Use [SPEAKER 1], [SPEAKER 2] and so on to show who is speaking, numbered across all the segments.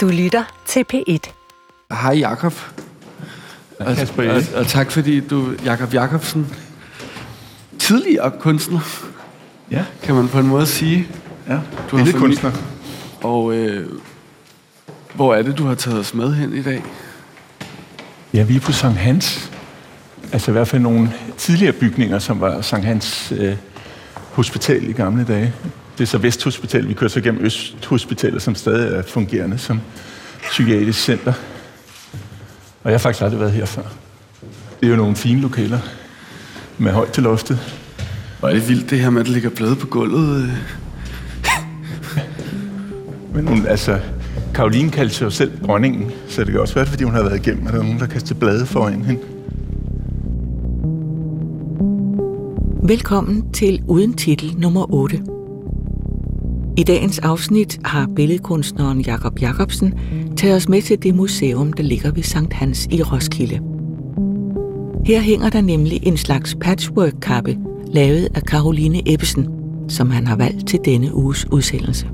[SPEAKER 1] Du lytter til P1.
[SPEAKER 2] Hej Jakob. Og, og, og tak fordi du, Jakob Jakobsen, tidligere kunstner,
[SPEAKER 3] Ja,
[SPEAKER 2] kan man på en måde sige.
[SPEAKER 3] ja.
[SPEAKER 2] Du har
[SPEAKER 3] Billedkunstner.
[SPEAKER 2] Og øh, hvor er det, du har taget os med hen i dag?
[SPEAKER 3] Ja, vi er på Sankt Hans. Altså i hvert fald nogle tidligere bygninger, som var Sankt Hans øh, Hospital i gamle dage. Det er så Vesthospital. Vi kører så gennem Østhospitalet, som stadig er fungerende som psykiatrisk center. Og jeg har faktisk aldrig været her før. Det er jo nogle fine lokaler med højt til loftet.
[SPEAKER 2] Hvor er det vildt, det her med, at der ligger blade på gulvet. øh.
[SPEAKER 3] Men hun, altså, Karoline kaldte sig jo selv dronningen, så det kan også være, fordi hun har været igennem, at der er nogen, der kaster blade foran hende.
[SPEAKER 4] Velkommen til Uden Titel nummer 8. I dagens afsnit har billedkunstneren Jakob Jakobsen taget os med til det museum, der ligger ved Sankt Hans i Roskilde. Her hænger der nemlig en slags patchwork-kappe, lavet af Caroline Ebbesen, som han har valgt til denne uges udsendelse.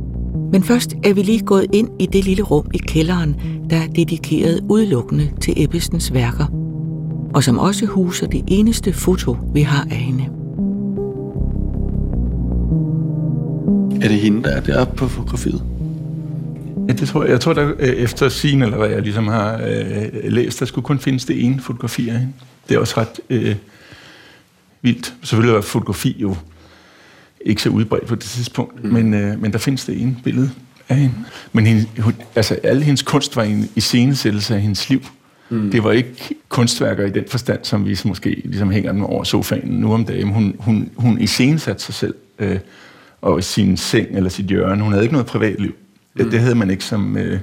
[SPEAKER 4] Men først er vi lige gået ind i det lille rum i kælderen, der er dedikeret udelukkende til Ebbesens værker, og som også huser det eneste foto, vi har af hende.
[SPEAKER 2] Er det hende, der er deroppe på fotografiet?
[SPEAKER 3] Ja, det tror jeg. Jeg tror, der øh, efter sin eller hvad jeg ligesom har øh, læst, der skulle kun findes det ene fotografi af hende. Det er også ret øh, vildt. Selvfølgelig var fotografi jo ikke så udbredt på det tidspunkt, mm. men, øh, men der findes det ene billede af hende. Men hende, hun, altså, alle hendes kunst var en iscenesættelse af hendes liv. Mm. Det var ikke kunstværker i den forstand, som vi måske ligesom hænger dem over sofaen nu om dagen. Hun, hun, hun iscenesatte sig selv øh, og sin seng eller sit hjørne. Hun havde ikke noget privatliv. Mm. Det havde man ikke som øh,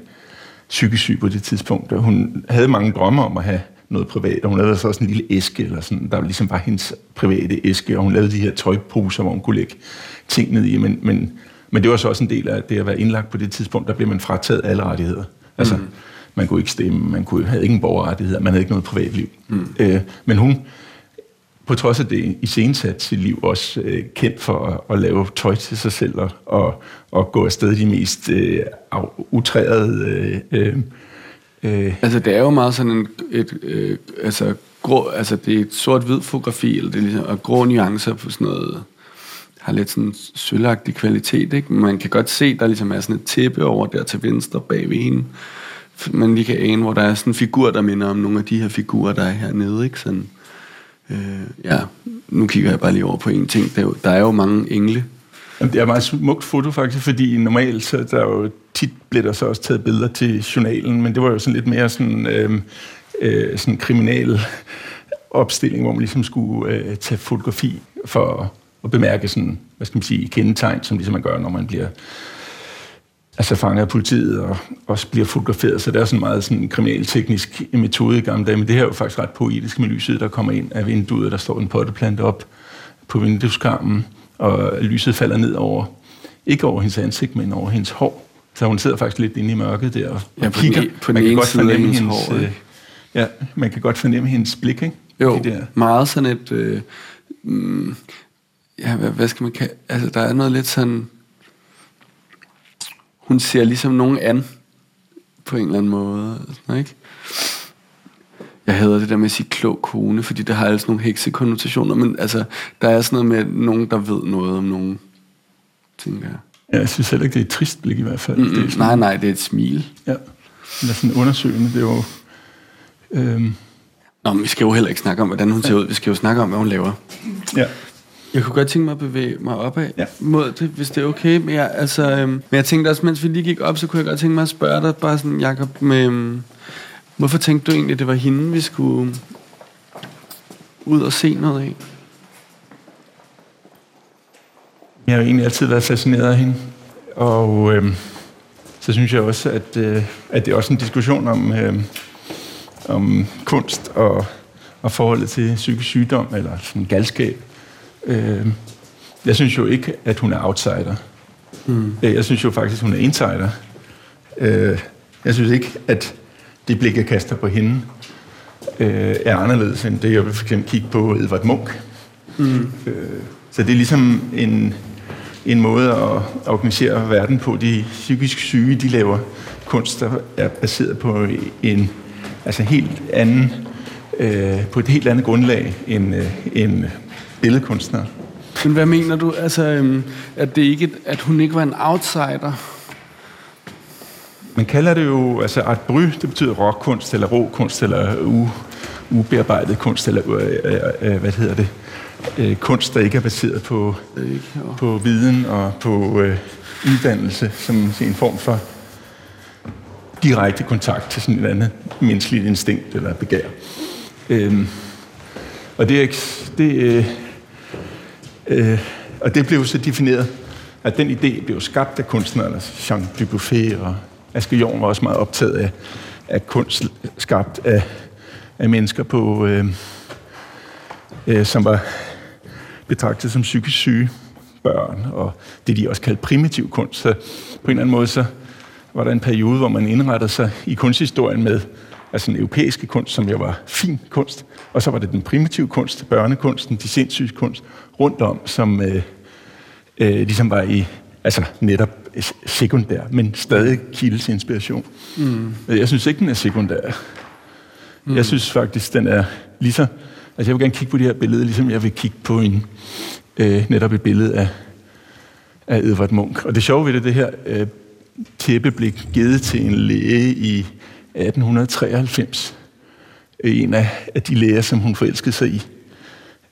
[SPEAKER 3] psykisk syg på det tidspunkt. Og hun havde mange drømme om at have noget privat, og hun lavede så også en lille æske, eller sådan, der ligesom var hendes private æske, og hun lavede de her tøjposer, hvor hun kunne lægge ting ned i, men, men, men det var så også en del af det at være indlagt på det tidspunkt, der blev man frataget alle rettigheder. Altså, mm. man kunne ikke stemme, man kunne, havde ingen borgerrettigheder, man havde ikke noget privatliv. Mm. Øh, men hun, på trods af det, i sensat sit liv også øh, kendt for at, at lave tøj til sig selv og, og, og gå afsted de mest øh, utrærede øh, øh, øh,
[SPEAKER 2] Altså, det er jo meget sådan en, et, øh, altså, grå, altså, det er et sort-hvid fotografi, eller det er ligesom, og grå nuancer på sådan noget, har lidt sådan sølvagtig kvalitet, ikke? Man kan godt se, der ligesom er sådan et tæppe over der til venstre bag ved hende. Man lige kan ane, hvor der er sådan en figur, der minder om nogle af de her figurer, der er hernede, ikke? Sådan, øh, Øh, ja, nu kigger jeg bare lige over på en ting. Der er jo, der er jo mange engle.
[SPEAKER 3] Jamen, det er et meget smukt foto faktisk, fordi normalt så der er jo tit bliver der så også taget billeder til journalen, men det var jo sådan lidt mere sådan, øh, øh, sådan kriminal opstilling, hvor man ligesom skulle øh, tage fotografi for at, at bemærke sådan, hvad skal man sige, kendetegn, som ligesom man gør, når man bliver altså fanget af politiet og også bliver fotograferet. Så det er sådan meget sådan kriminalteknisk metode i gamle dage, men det her er jo faktisk ret poetisk med lyset, der kommer ind af vinduet, der står en potteplante op på vindueskarmen, og lyset falder ned over, ikke over hendes ansigt, men over hendes hår. Så hun sidder faktisk lidt inde i mørket der og,
[SPEAKER 2] Ja, på den
[SPEAKER 3] kigger.
[SPEAKER 2] e- på den
[SPEAKER 3] man kan godt fornemme
[SPEAKER 2] hendes
[SPEAKER 3] hendes,
[SPEAKER 2] hår,
[SPEAKER 3] øh, ja, man kan godt fornemme hendes blik, ikke?
[SPEAKER 2] Jo,
[SPEAKER 3] De der.
[SPEAKER 2] meget sådan et... Øh, mm, ja, hvad, hvad skal man kalde... Altså, der er noget lidt sådan... Hun ser ligesom nogen an, på en eller anden måde. Sådan, ikke? Jeg hader det der med at sige klog kone, fordi det har altså nogle heksekonnotationer, men altså, der er sådan noget med nogen, der ved noget om nogen, tænker jeg.
[SPEAKER 3] Ja, jeg synes heller ikke, det er et trist blik i hvert fald.
[SPEAKER 2] Mm,
[SPEAKER 3] Det er sådan,
[SPEAKER 2] nej, nej, det er et smil.
[SPEAKER 3] Ja, eller sådan undersøgende. Det er jo... Øhm,
[SPEAKER 2] Nå, men vi skal jo heller ikke snakke om, hvordan hun ser ud. Vi skal jo snakke om, hvad hun laver.
[SPEAKER 3] ja.
[SPEAKER 2] Jeg kunne godt tænke mig at bevæge mig opad
[SPEAKER 3] Ja.
[SPEAKER 2] mod det, hvis det er okay. Men jeg, altså, øhm, men jeg tænkte også, mens vi lige gik op, så kunne jeg godt tænke mig at spørge dig, bare sådan, Jacob, med, øhm, hvorfor tænkte du egentlig, det var hende, vi skulle ud og se noget af?
[SPEAKER 3] Jeg har jo egentlig altid været fascineret af hende. Og øhm, så synes jeg også, at, øh, at det er også en diskussion om, øh, om kunst og, og forholdet til psykisk sygdom eller sådan galskab. Øh, jeg synes jo ikke, at hun er outsider. Mm. Jeg synes jo faktisk, hun er insider. Øh, jeg synes ikke, at det blik, jeg kaster på hende, øh, er anderledes end det, jeg vil for eksempel kigge på Edvard Munch. Mm. Øh, så det er ligesom en, en måde at organisere verden på. De psykisk syge, de laver rockkunst, der er baseret på en altså helt anden, øh, på et helt andet grundlag end, øh, end billedkunstnere.
[SPEAKER 2] Men hvad mener du? Altså, øhm, at, det ikke, at hun ikke var en outsider?
[SPEAKER 3] Man kalder det jo, altså art bry, det betyder rockkunst, eller råkunst, eller u, ubearbejdet kunst, eller øh, øh, øh, hvad hedder det, øh, kunst, der ikke er baseret på, ikke, på viden og på øh, uddannelse, som en form for direkte kontakt til sådan et andet menneskeligt instinkt eller begær. Øhm, og det, det, øh, og det blev så defineret, at den idé blev skabt af kunstnerne, Jean Dubuffet og Asger Jorn var også meget optaget af, af kunst skabt af, af mennesker, på, øh, øh, som var betragtet som psykisk syge børn, og det de også kaldte primitiv kunst. Så på en eller anden måde så var der en periode, hvor man indrettede sig i kunsthistorien med altså den europæiske kunst, som jo var fin kunst, og så var det den primitive kunst, børnekunsten, de sindssyge kunst, rundt om, som øh, øh, ligesom var i altså netop sekundær, men stadig kildes inspiration. Mm. Jeg synes ikke, den er sekundær. Mm. Jeg synes faktisk, den er lige så... Altså, jeg vil gerne kigge på det her billede, ligesom jeg vil kigge på en, øh, netop et billede af, af Edvard Munch. Og det sjove ved det, det her øh, tæppe blev givet til en læge i 1893. En af, de læger, som hun forelskede sig i.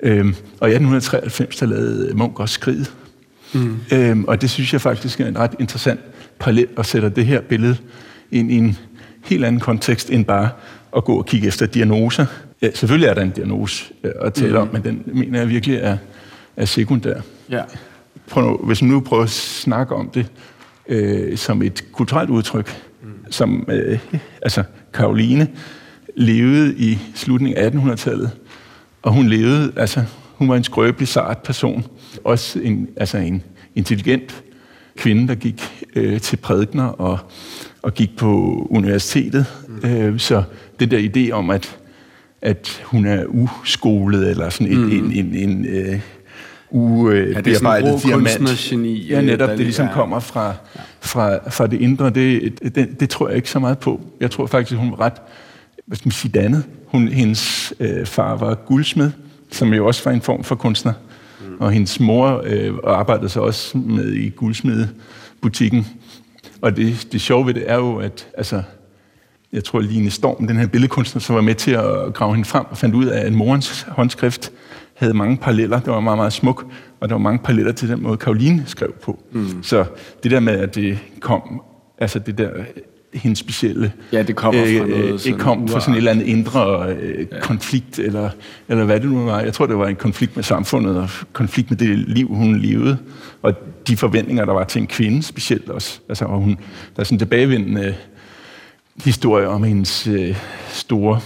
[SPEAKER 3] Øhm, og i 1893, der lavede Munch også skridt. Mm. Øhm, og det synes jeg faktisk er en ret interessant parallel at sætte det her billede ind i en helt anden kontekst end bare at gå og kigge efter diagnoser. Ja, selvfølgelig er der en diagnose øh, at tale mm. om, men den mener jeg virkelig er, er sekundær. Ja. Prøv nu, hvis man nu prøver at snakke om det øh, som et kulturelt udtryk. Som øh, altså Karoline levede i slutningen af 1800-tallet, og hun levede, altså hun var en skrøbelig, sart person, også en, altså en intelligent kvinde, der gik øh, til prædikner og, og gik på universitetet. Mm. Øh, så den der idé om, at, at hun er uskolet, eller sådan en, mm. en, en, en øh, ubearbejdet
[SPEAKER 2] ja, diamant.
[SPEAKER 3] Ja, netop, det ligesom kommer fra, fra, fra det indre, det, det, det tror jeg ikke så meget på. Jeg tror faktisk, hun var ret, hvad skal man sige, dannet. Hun, hendes øh, far var guldsmed, som jo også var en form for kunstner. Mm. Og hendes mor øh, arbejdede så også med i guldsmedebutikken. Og det, det sjove ved det er jo, at altså, jeg tror, Line Storm, den her billedkunstner, som var med til at grave hende frem og fandt ud af, at morens håndskrift havde mange paralleller. Det var meget, meget smuk, og der var mange paralleller til den måde, Karoline skrev på. Mm. Så det der med, at det kom, altså det der hendes specielle...
[SPEAKER 2] Ja, det kommer fra noget
[SPEAKER 3] øh, Det kom fra sådan et eller andet indre øh, ja. konflikt, eller, eller hvad det nu var. Jeg tror, det var en konflikt med samfundet, og konflikt med det liv, hun levede, og de forventninger, der var til en kvinde specielt også. Altså, og hun, der er sådan en tilbagevendende historie om hendes øh, store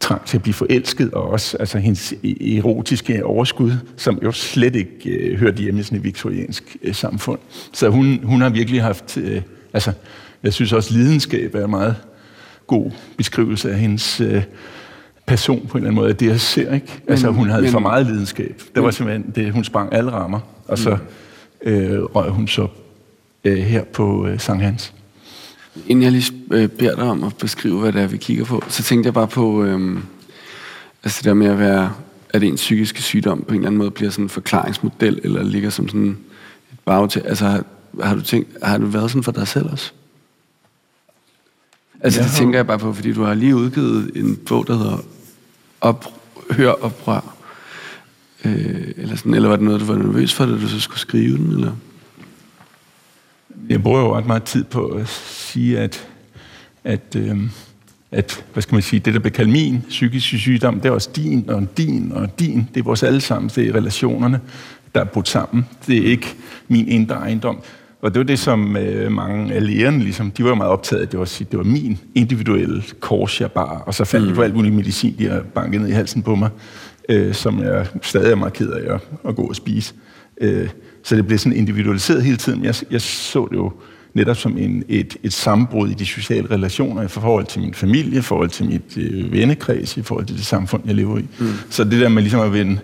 [SPEAKER 3] trang til at blive forelsket, og også altså, hendes e- erotiske overskud, som jo slet ikke øh, hørte hjemme i sådan et viktoriansk øh, samfund. Så hun, hun har virkelig haft... Øh, altså, jeg synes også, lidenskab er en meget god beskrivelse af hendes øh, person på en eller anden måde. Det jeg ser, ikke? Altså, hun havde men, for meget lidenskab. Det var simpelthen det, hun sprang alle rammer, og så mm. øh, røg hun så øh, her på øh, Sankt Hans.
[SPEAKER 2] Inden jeg lige øh, beder dig om at beskrive, hvad det er, vi kigger på, så tænkte jeg bare på, øh, altså det der med at være, at ens psykiske sygdom på en eller anden måde bliver sådan en forklaringsmodel, eller ligger som sådan et bag til, altså har, har du tænkt, har du været sådan for dig selv også? Altså det tænker jeg bare på, fordi du har lige udgivet en bog, der hedder Op, Hør oprør. Øh, eller, sådan, eller var det noget, du var nervøs for, da du så skulle skrive den? Eller?
[SPEAKER 3] Jeg bruger jo ret meget tid på at sige, at, at, øh, at hvad skal man sige, det der bliver kaldt min psykiske sygdom, det er også din og din og din. Det er vores allesammen, det er relationerne, der er brudt sammen. Det er ikke min indre ejendom. Og det var det, som øh, mange af lægerne, ligesom, de var meget optaget af, det var, det var min individuelle kors, jeg bar, og så fandt mm. de på alt muligt medicin, de har banket ned i halsen på mig, øh, som jeg stadig er meget ked af at, at gå og spise. Øh, så det blev sådan individualiseret hele tiden. Jeg, jeg så det jo netop som en, et, et sammenbrud i de sociale relationer i forhold til min familie, i forhold til mit øh, vennekreds, i forhold til det samfund, jeg lever i. Mm. Så det der med ligesom at vende,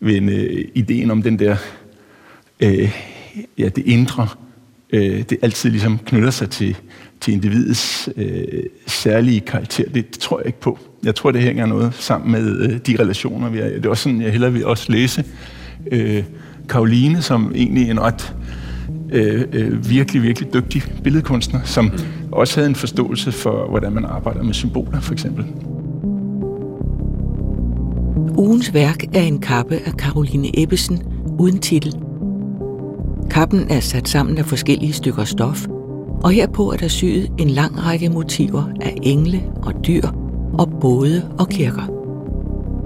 [SPEAKER 3] vende øh, ideen om den der, øh, ja, det indre øh, det altid ligesom knytter sig til, til individets øh, særlige karakter. Det, det tror jeg ikke på. Jeg tror, det hænger noget sammen med øh, de relationer, vi har. Det er også sådan, jeg hellere vil også læse øh, Karoline, som egentlig en ret øh, øh, virkelig, virkelig dygtig billedkunstner, som også havde en forståelse for, hvordan man arbejder med symboler, for eksempel.
[SPEAKER 4] Ugens værk er en kappe af Caroline Ebbesen uden titel. Kappen er sat sammen af forskellige stykker stof, og herpå er der syet en lang række motiver af engle og dyr og både og kirker.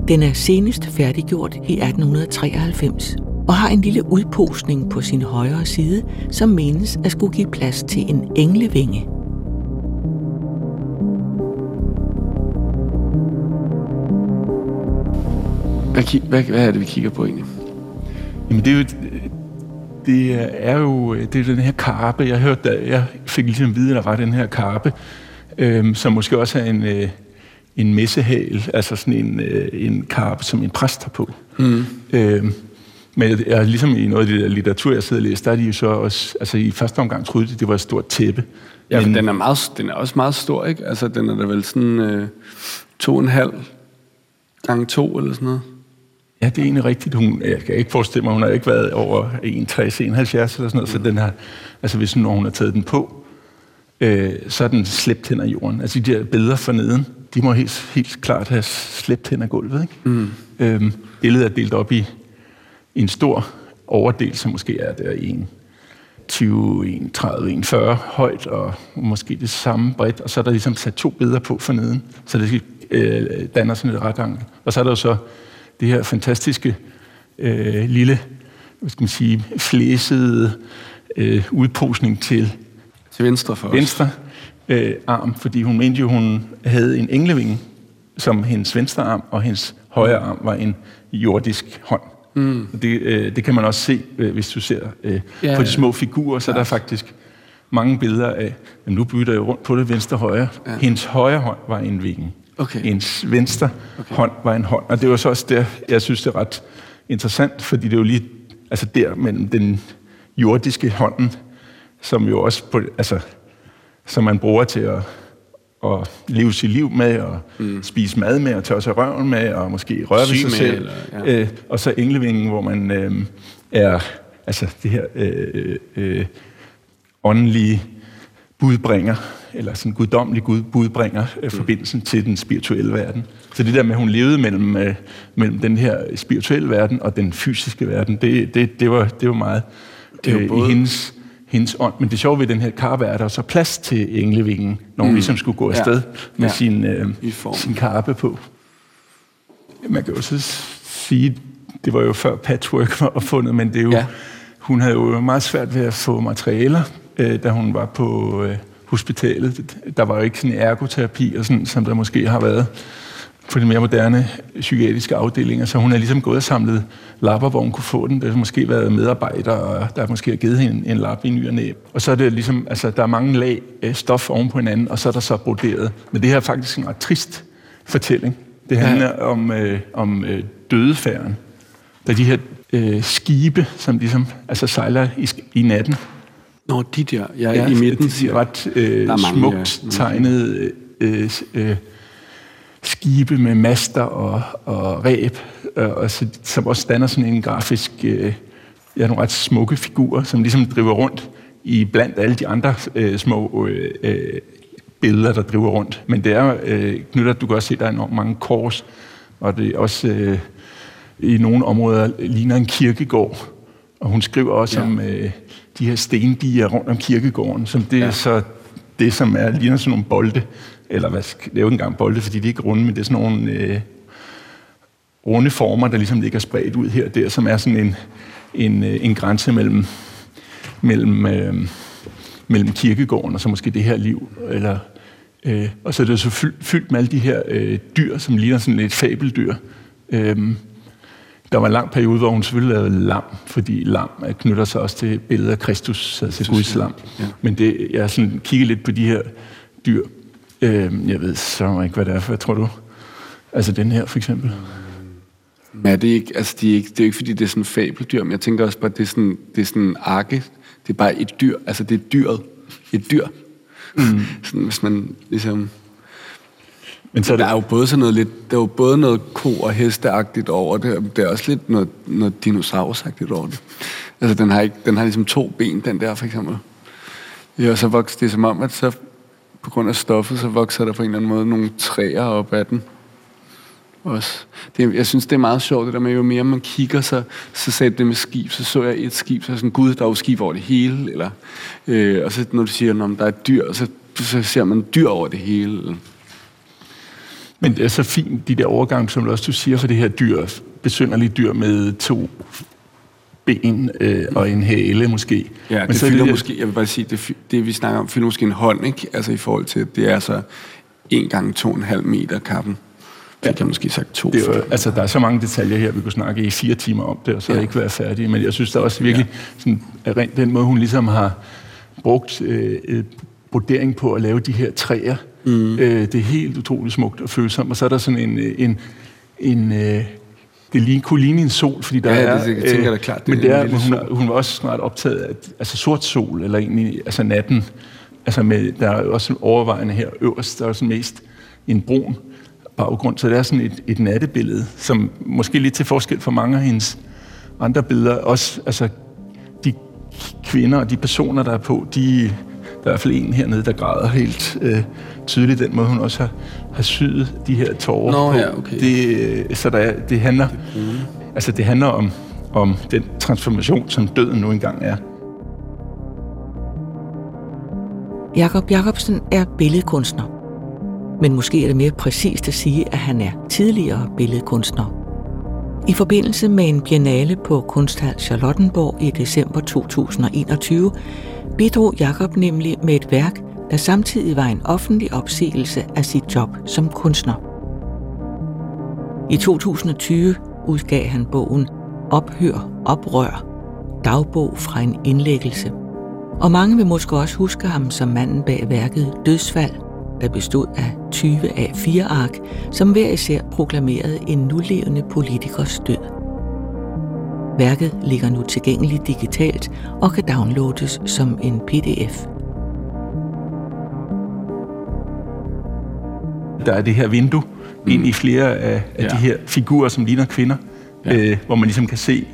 [SPEAKER 4] Den er senest færdiggjort i 1893 og har en lille udposning på sin højre side, som menes at skulle give plads til en englevinge.
[SPEAKER 2] Hvad, hvad, hvad er det, vi kigger på egentlig?
[SPEAKER 3] Jamen det er jo, det er jo det er den her karpe. Jeg hørte, da jeg fik ligesom at vide, at der var den her karpe, øhm, som måske også er en, øh, en messehal, altså sådan en, øh, en karpe, som en præst har på. Mm. Øhm, men jeg, ligesom i noget af det der litteratur, jeg sidder og læser, der er de jo så også, altså i første omgang troede de, det var et stort tæppe.
[SPEAKER 2] Ja, men den er, meget, den er også meget stor, ikke? Altså, den er da vel sådan øh, to og en halv gange to, eller sådan noget.
[SPEAKER 3] Ja, det er egentlig rigtigt. Hun, jeg kan ikke forestille mig, hun har ikke været over 61, 71 eller sådan noget, mm. så den har, altså hvis når hun har taget den på, øh, så er den slæbt hen ad jorden. Altså de der billeder for neden, de må helt, helt klart have slæbt hen ad gulvet. Ikke? Mm. Øhm, billedet er delt op i en stor overdel, som måske er der en 20, 1, 30, 1, 40 højt, og måske det samme bredt, og så er der ligesom sat to billeder på for neden, så det øh, danner sådan et ret ankel. Og så er der jo så det her fantastiske øh, lille, hvad skal man sige, flæsede øh, udposning til,
[SPEAKER 2] til venstre for
[SPEAKER 3] venstre øh, arm, fordi hun mente jo, hun havde en englevinge som hendes venstre arm, og hendes højre arm var en jordisk hånd. Mm. Det, øh, det kan man også se, øh, hvis du ser øh, ja, på de små figurer, så ja. der er faktisk mange billeder af, jamen nu bytter jeg rundt på det venstre højre. Ja. Hendes højre hånd var en vinge. Okay. Ens venstre okay. hånd var en hånd. Og det var så også der, jeg synes, det er ret interessant, fordi det er jo lige altså der mellem den jordiske hånden, som jo også på, altså, som man bruger til at, at leve sit liv med, og mm. spise mad med, og tørre sig røven med, og måske røre ved sig med, selv. Eller, ja. øh, og så englevingen, hvor man øh, er altså det her øh, øh, åndelige budbringer, eller sådan guddommelig Gud budbringer øh, mm. forbindelsen til den spirituelle verden. Så det der med, at hun levede mellem, øh, mellem den her spirituelle verden og den fysiske verden, det, det, det, var, det var meget det øh, både... i hendes, hendes ånd. Men det sjove ved den her karpe er, at der er så plads til englevingen, når hun mm. ligesom skulle gå afsted ja. med ja. sin, øh, sin karpe på. Man kan jo så sige, det var jo før patchwork var opfundet, men det er jo, ja. hun havde jo meget svært ved at få materialer, øh, da hun var på... Øh, hospitalet. Der var jo ikke sådan ergoterapi, og sådan, som der måske har været på de mere moderne psykiatriske afdelinger, så hun er ligesom gået og samlet lapper, hvor hun kunne få den. Der har måske været medarbejder, og der har måske givet hende en, lap i ny og næb. Og så er det ligesom, altså der er mange lag øh, stof oven på hinanden, og så er der så broderet. Men det her er faktisk en ret trist fortælling. Det handler ja. om, øh, om øh, dødefærden. Der er de her øh, skibe, som ligesom altså sejler i, i natten,
[SPEAKER 2] Nå, de der, ja, ja i midten.
[SPEAKER 3] De, ret øh, mange, smukt ja. tegnede øh, øh, skibe med master og, og ræb, øh, og så, som også danner sådan en grafisk, øh, ja, nogle ret smukke figurer, som ligesom driver rundt i blandt alle de andre øh, små øh, øh, billeder, der driver rundt. Men det er øh, knyttet, du kan også se, der er enormt mange kors, og det er også øh, i nogle områder ligner en kirkegård. Og hun skriver også ja. om... Øh, de her stendiger rundt om kirkegården, som det ja. er så det, som er, ligner sådan nogle bolde, eller hvad, det er jo ikke engang bolde, fordi de er ikke runde, men det er sådan nogle øh, runde former, der ligesom ligger spredt ud her og der, som er sådan en, en, øh, en grænse mellem, mellem, øh, mellem kirkegården og så måske det her liv. Eller, øh, og så er det så fyldt, fyldt med alle de her øh, dyr, som ligner sådan et fabeldyr. Øh, der var en lang periode, hvor hun selvfølgelig lavede lam, fordi lam knytter sig også til billedet af Kristus, altså Guds lam. Ja. Men det, jeg har sådan kigget lidt på de her dyr. Øh, jeg ved så ikke, hvad det er for, hvad tror du? Altså den her, for eksempel.
[SPEAKER 2] Men er det ikke, altså de er ikke, det er ikke, fordi det er sådan fabeldyr, men jeg tænker også bare, at det er sådan, det er sådan arke, Det er bare et dyr. Altså, det er dyret. Et dyr. Mm. Sådan, hvis man ligesom... Men så er det... Der er jo både sådan noget lidt, der er jo både noget ko- og hesteagtigt over det, der er også lidt noget, noget dinosaurusagtigt over det. Altså, den har, ikke, den har ligesom to ben, den der for eksempel. Ja, og så vokser det som om, at så på grund af stoffet, så vokser der på en eller anden måde nogle træer op ad den. Også. Det, jeg synes, det er meget sjovt, det der med, jo mere man kigger, så, så sagde det med skib, så så jeg et skib, så er sådan, gud, der er jo skib over det hele, eller, øh, og så når du siger, at der er et dyr, så, så ser man dyr over det hele.
[SPEAKER 3] Men det er så fint, de der overgange, som du også du siger, for det her dyr, besynderlige dyr med to ben øh, og en hale måske.
[SPEAKER 2] Ja, Men det så fylder det, måske, jeg vil bare sige, det, det vi snakker om, fylder måske en hånd, ikke? Altså i forhold til, at det er så en gange to og en halv meter kappen. Fik jeg måske sagt to.
[SPEAKER 3] Det er jo, altså, der er så mange detaljer her, vi kunne snakke i fire timer om det, og så ja. ikke være færdige. Men jeg synes der også virkelig, ja. sådan, at den måde, hun ligesom har brugt øh, øh, brodering på at lave de her træer, mm. øh, det er helt utroligt smukt og følsomt. Og så er der sådan en, øh, en, en øh, det lige, kunne ligne en sol, fordi der
[SPEAKER 2] ja,
[SPEAKER 3] er...
[SPEAKER 2] det, jeg tænker da klart.
[SPEAKER 3] Det men det er, men hun, hun var også snart optaget af altså sort sol, eller egentlig altså natten. Altså med, der er også overvejende her øverst, der er også mest en brun baggrund, så det er sådan et, et nattebillede, som måske lidt til forskel for mange af hendes andre billeder, også altså de kvinder og de personer, der er på, de, der er i hvert fald en hernede, der græder helt øh, tydeligt, den måde hun også har, har syet de her tårer
[SPEAKER 2] Nå,
[SPEAKER 3] på.
[SPEAKER 2] Ja, okay.
[SPEAKER 3] det, så der er, det handler, det altså det handler om, om den transformation, som døden nu engang er.
[SPEAKER 4] Jakob Jacobsen er billedkunstner. Men måske er det mere præcist at sige, at han er tidligere billedkunstner. I forbindelse med en biennale på Kunsthal Charlottenborg i december 2021 bidrog Jakob nemlig med et værk, der samtidig var en offentlig opsigelse af sit job som kunstner. I 2020 udgav han bogen Ophør, Oprør, dagbog fra en indlæggelse. Og mange vil måske også huske ham som manden bag værket Dødsfald, der bestod af 20 af fire ark, som hver især proklamerede en nulevende politikers død. Værket ligger nu tilgængeligt digitalt og kan downloades som en pdf.
[SPEAKER 3] Der er det her vindue mm. ind i flere af, af ja. de her figurer, som ligner kvinder, ja. øh, hvor man ligesom kan se,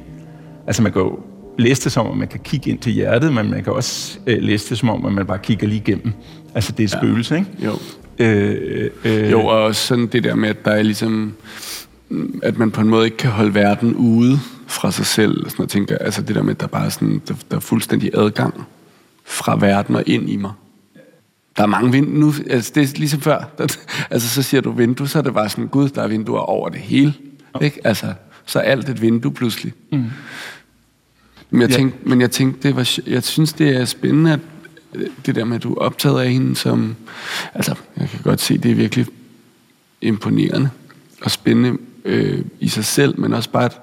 [SPEAKER 3] altså man kan jo læse det som om, man kan kigge ind til hjertet, men man kan også øh, læse det som om, at man bare kigger lige igennem. Altså det er et ja. spøgelse, ikke?
[SPEAKER 2] Jo. Øh, øh, jo, og sådan det der med, at der er ligesom, at man på en måde ikke kan holde verden ude fra sig selv. Sådan jeg tænker, altså det der med, at der bare er sådan, der, der er fuldstændig adgang fra verden og ind i mig. Der er mange vinduer nu, altså det er ligesom før, altså så siger du vindue, så er det bare sådan, gud, der er vinduer over det hele. Ja. Ikke? Altså, så er alt et vindue pludselig. Mm. Men jeg, tænkte, ja. men jeg tænkte, det var, jeg synes, det er spændende, at det der med, at du er optaget af hende som... Altså, jeg kan godt se, det er virkelig imponerende og spændende øh, i sig selv, men også bare, at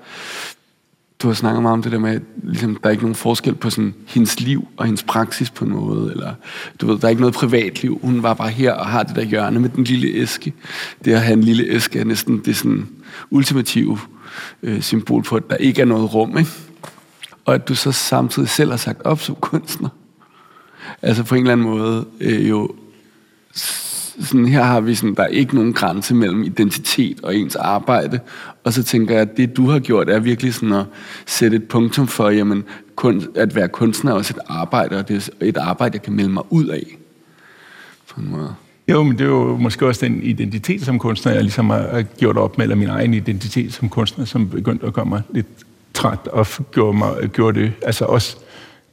[SPEAKER 2] du har snakket meget om det der med, at ligesom, der er ikke nogen forskel på sådan, hendes liv og hendes praksis på noget, eller du ved, der er ikke noget privatliv. Hun var bare her og har det der hjørne med den lille æske. Det at have en lille æske er næsten det sådan ultimative øh, symbol på, at der ikke er noget rum, ikke? Og at du så samtidig selv har sagt op som kunstner. Altså på en eller anden måde øh, jo sådan her har vi sådan, der er ikke nogen grænse mellem identitet og ens arbejde. Og så tænker jeg, at det du har gjort er virkelig sådan at sætte et punktum for, jamen, kun, at være kunstner er også et arbejde, og det er et arbejde, jeg kan melde mig ud af. På en måde.
[SPEAKER 3] Jo, men det er jo måske også den identitet som kunstner, jeg ligesom har gjort op med, eller min egen identitet som kunstner, som begyndte at komme mig lidt træt og gjorde, mig, gjorde det altså også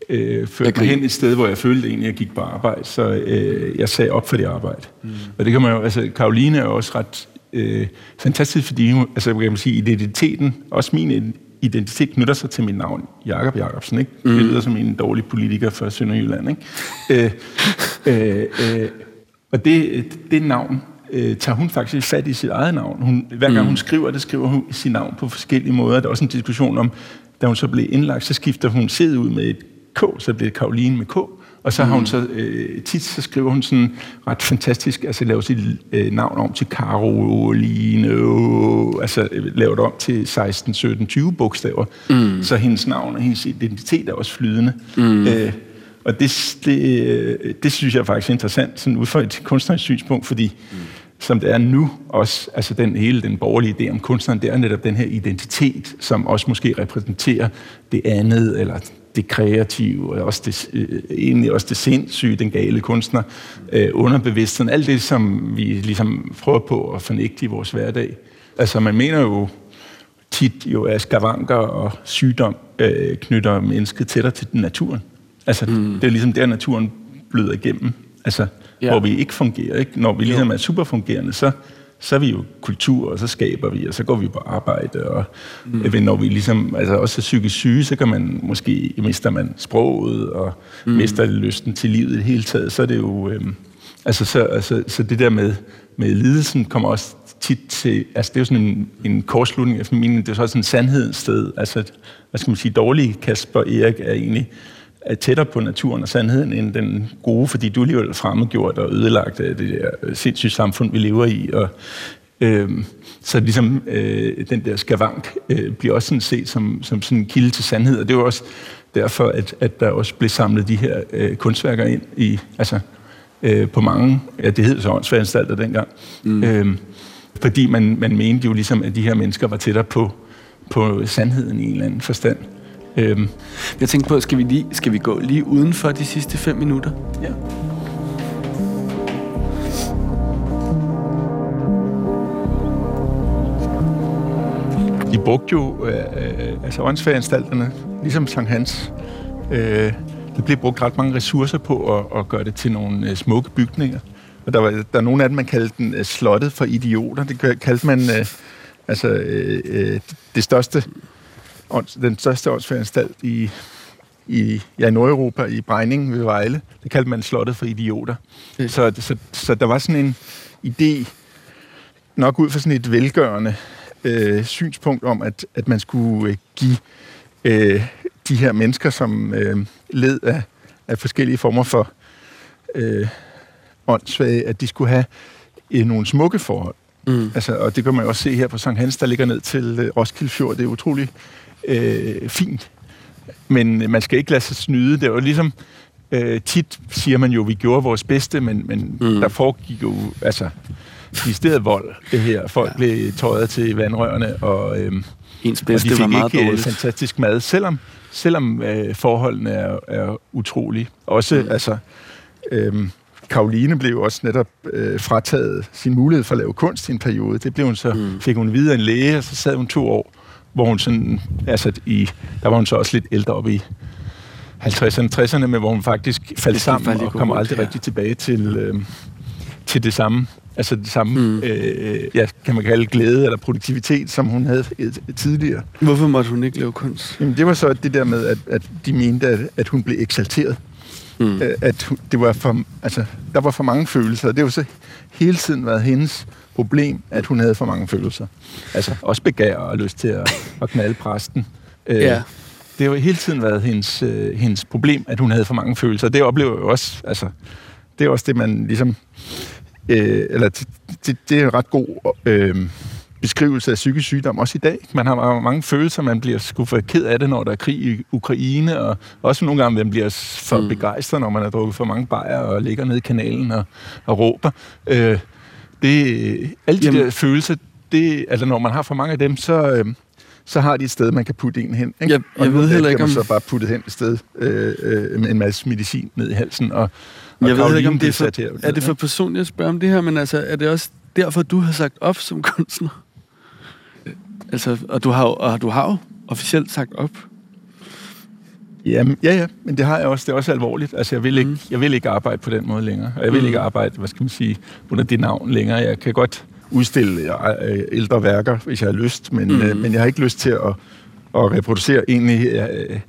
[SPEAKER 3] øh, førte mig hen et sted, hvor jeg følte egentlig, at jeg gik på arbejde, så øh, jeg sagde op for det arbejde. Mm. Og det kan man jo, altså Karoline er også ret øh, fantastisk, fordi altså kan man sige, identiteten, også min identitet knytter sig til mit navn, Jakob Jakobsen, ikke? Mm. Det lyder som en dårlig politiker fra Sønderjylland, ikke? øh, øh, øh, og det, det navn øh, tager hun faktisk fat i sit eget navn. Hun, hver gang mm. hun skriver det, skriver hun sit navn på forskellige måder. Der er også en diskussion om, da hun så blev indlagt, så skifter hun sædet ud med et K, så blev det Karoline med K, Og så har hun så, øh, tit så skriver hun sådan ret fantastisk, altså laver sit øh, navn om til Caroline, øh, altså laver det om til 16, 17, 20 bogstaver. Mm. Så hendes navn og hendes identitet er også flydende. Mm. Øh, og det, det, øh, det synes jeg faktisk er interessant, sådan ud fra et kunstnerisk synspunkt, fordi mm. som det er nu også, altså den hele den borgerlige idé om kunstneren, det er netop den her identitet, som også måske repræsenterer det andet, eller det kreative, og også det, øh, egentlig også det sindssyge, den gale kunstner, øh, underbevidstheden, alt det, som vi ligesom prøver på at fornægte i vores hverdag. Altså man mener jo tit jo, at skavanker og sygdom øh, knytter mennesket tættere til naturen. Altså mm. det er ligesom der, naturen bløder igennem. Altså ja. hvor vi ikke fungerer. Ikke? Når vi ligesom er superfungerende, så så er vi jo kultur, og så skaber vi, og så går vi på arbejde, og mm. når vi ligesom, altså også er psykisk syge, så kan man måske, mister man sproget, og mm. mister lysten til livet i det hele taget, så er det jo, øhm, altså, så, altså, så det der med, med lidelsen kommer også tit til, altså det er jo sådan en, en kortslutning efter min det er så også en sandhedens sted, altså, hvad skal man sige, dårlige Kasper Erik er egentlig, er tættere på naturen og sandheden end den gode, fordi du alligevel fremmedgjort og ødelagt af det der sindssyge samfund, vi lever i. Og, øh, så ligesom øh, den der skavank øh, bliver også sådan set som, som sådan en kilde til sandhed, og det er jo også derfor, at, at der også blev samlet de her øh, kunstværker ind i, altså øh, på mange, ja, det hed så åndsværenstalter dengang, mm. øh, fordi man, man mente jo ligesom, at de her mennesker var tættere på, på sandheden i en eller anden forstand.
[SPEAKER 2] Øhm. Jeg tænkte på, skal vi, lige, skal vi gå lige uden for de sidste fem minutter?
[SPEAKER 3] Ja. De brugte jo, øh, øh, altså åndsfageranstalterne, ligesom Sankt Hans, øh, det blev brugt ret mange ressourcer på at, at gøre det til nogle øh, smukke bygninger. Og der var der er nogle af dem, man kaldte den øh, slottet for idioter. Det kaldte man øh, altså øh, øh, det største den største åndsforanstalt i, i ja, Nordeuropa, i Brejning ved Vejle. Det kaldte man slottet for idioter. Okay. Så, så, så der var sådan en idé, nok ud fra sådan et velgørende øh, synspunkt om, at, at man skulle øh, give øh, de her mennesker, som øh, led af, af forskellige former for øh, åndssvage, at de skulle have øh, nogle smukke forhold. Mm. Altså, og det kan man også se her på Sankt Hans, der ligger ned til øh, Roskilde Fjord. Det er utroligt øh, fint. Men man skal ikke lade sig snyde. Det er jo ligesom, øh, tit siger man jo, at vi gjorde vores bedste, men, men mm. der foregik jo, altså, i stedet vold, det her. Folk ja. blev tøjet til vandrørene, og, øh,
[SPEAKER 2] Ens bedste
[SPEAKER 3] og de fik
[SPEAKER 2] var meget
[SPEAKER 3] ikke
[SPEAKER 2] dårligt.
[SPEAKER 3] fantastisk mad, selvom, selvom øh, forholdene er, er utrolige. Også, mm. altså, øh, Karoline blev også netop øh, frataget sin mulighed for at lave kunst i en periode. Det blev hun så, mm. fik hun videre en læge, og så sad hun to år hvor hun sådan, altså i, der var hun så også lidt ældre op i 50'erne, 60'erne, men hvor hun faktisk faldt sammen og kom aldrig ja. rigtig tilbage til, øh, til det samme, altså det samme, mm. øh, ja, kan man kalde glæde eller produktivitet, som hun havde tidligere.
[SPEAKER 2] Hvorfor måtte hun ikke lave kunst?
[SPEAKER 3] Jamen, det var så det der med, at, at de mente, at, at hun blev eksalteret. Mm. Øh, at det var for, altså, der var for mange følelser. Det var så hele tiden været hendes problem, at hun havde for mange følelser. Altså også begær og lyst til at, at knalde præsten. Øh, ja. Det har jo hele tiden været hendes, øh, hendes problem, at hun havde for mange følelser. Det oplever jeg jo også, altså, det er også det, man ligesom, øh, eller det, det, det er en ret god øh, beskrivelse af psykisk sygdom, også i dag. Man har mange følelser, man bliver sgu for ked af det, når der er krig i Ukraine, og også nogle gange, man bliver for mm. begejstret, når man har drukket for mange bajer og ligger nede i kanalen og, og råber. Øh, det, alle de Jamen. der følelser, det, altså når man har for mange af dem, så, øh, så har de et sted, man kan putte en hen. Ikke?
[SPEAKER 2] Jeg, jeg og ved heller ikke,
[SPEAKER 3] om... så bare putte hen et sted øh, øh, med en masse medicin ned i halsen. Og,
[SPEAKER 2] og jeg ved ikke, om det er for, her, er det for personligt at spørge om det her, men altså, er det også derfor, du har sagt op som kunstner? Altså, og du har, og du har jo officielt sagt op.
[SPEAKER 3] Jamen, ja, ja, men det har jeg også. Det er også alvorligt. Altså, jeg vil ikke, mm. jeg vil ikke arbejde på den måde længere. Og jeg vil mm. ikke arbejde, hvad skal man sige, under det navn længere. Jeg kan godt udstille øh, ældre værker, hvis jeg har lyst, men, mm. øh, men jeg har ikke lyst til at, at reproducere egentlig øh,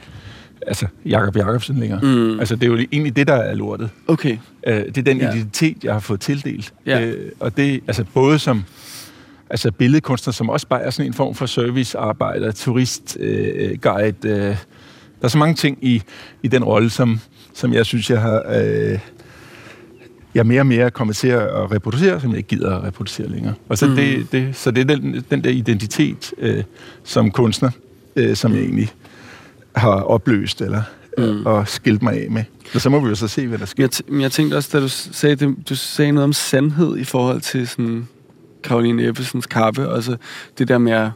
[SPEAKER 3] altså Jakob Jakobsen længere. Mm. Altså, det er jo egentlig det, der er lortet.
[SPEAKER 2] Okay.
[SPEAKER 3] Øh, det er den ja. identitet, jeg har fået tildelt. Ja. Øh, og det, altså både som altså billedkunstner, som også bare er sådan en form for servicearbejder, turistguide, øh, guide, øh, der er så mange ting i, i den rolle, som, som jeg synes, jeg har... Øh, jeg mere og mere kommet til at reproducere, som jeg ikke gider at reproducere længere. Og så, mm. det, det, så det er den, den der identitet øh, som kunstner, øh, som jeg egentlig har opløst eller mm. og skilt mig af med. Og så må vi jo så se, hvad der sker.
[SPEAKER 2] Jeg, jeg tænkte også, da du sagde, det, du sagde noget om sandhed i forhold til sådan Karoline Ebbesens kappe, og så det der med at,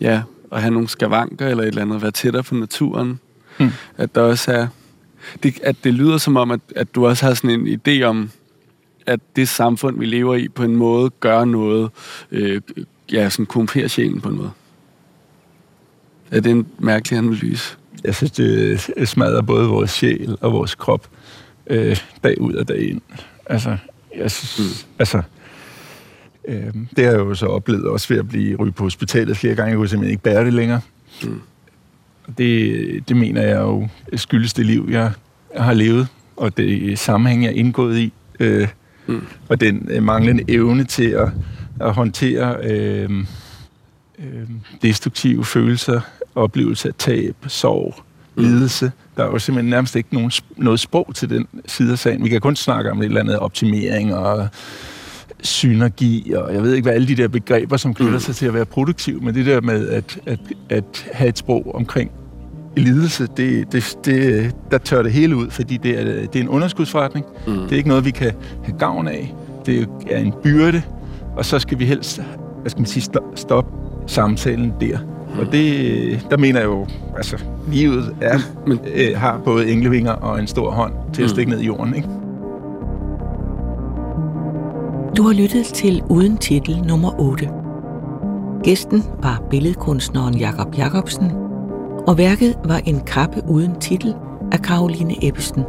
[SPEAKER 2] ja, at have nogle skavanker eller et eller andet, være tættere på naturen. Mm. At der også er... Det, at det lyder som om, at, at du også har sådan en idé om, at det samfund, vi lever i, på en måde gør noget, øh, ja, sådan korrumperer sjælen på en måde. Er det en mærkelig analyse?
[SPEAKER 3] Jeg synes, det smadrer både vores sjæl og vores krop øh, dag ud og dag ind. Altså, jeg synes, mm. altså, øh, det har jeg jo så oplevet også ved at blive ryge på hospitalet flere gange. Jeg kunne simpelthen ikke bære det længere. Mm. Det, det mener jeg jo skyldes det liv, jeg har levet, og det sammenhæng, jeg er indgået i. Øh, mm. Og den øh, manglende evne til at, at håndtere øh, øh, destruktive følelser, oplevelse af tab, sorg, mm. lidelse. Der er jo simpelthen nærmest ikke nogen, noget sprog til den side af sagen. Vi kan kun snakke om et eller andet optimering og synergi, og jeg ved ikke, hvad alle de der begreber, som knytter mm. sig til at være produktiv, men det der med at, at, at have et sprog omkring lidelse, det, det, det, der tør det hele ud, fordi det er, det er en underskudsforretning. Mm. Det er ikke noget, vi kan have gavn af. Det er en byrde, og så skal vi helst hvad skal man sige, stoppe samtalen der. Mm. Og det, der mener jeg jo, altså, livet er, men, øh, har både englevinger og en stor hånd til at mm. stikke ned i jorden, ikke?
[SPEAKER 4] Du har lyttet til Uden Titel nummer 8. Gæsten var billedkunstneren Jakob Jacobsen, og værket var en kappe uden titel af Karoline Ebbesen.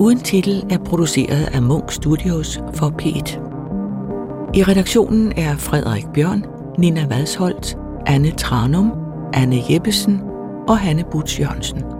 [SPEAKER 4] Uden titel er produceret af Munk Studios for P1. I redaktionen er Frederik Bjørn, Nina Vadsholt, Anne Tranum, Anne Jeppesen og Hanne Butz Jørgensen.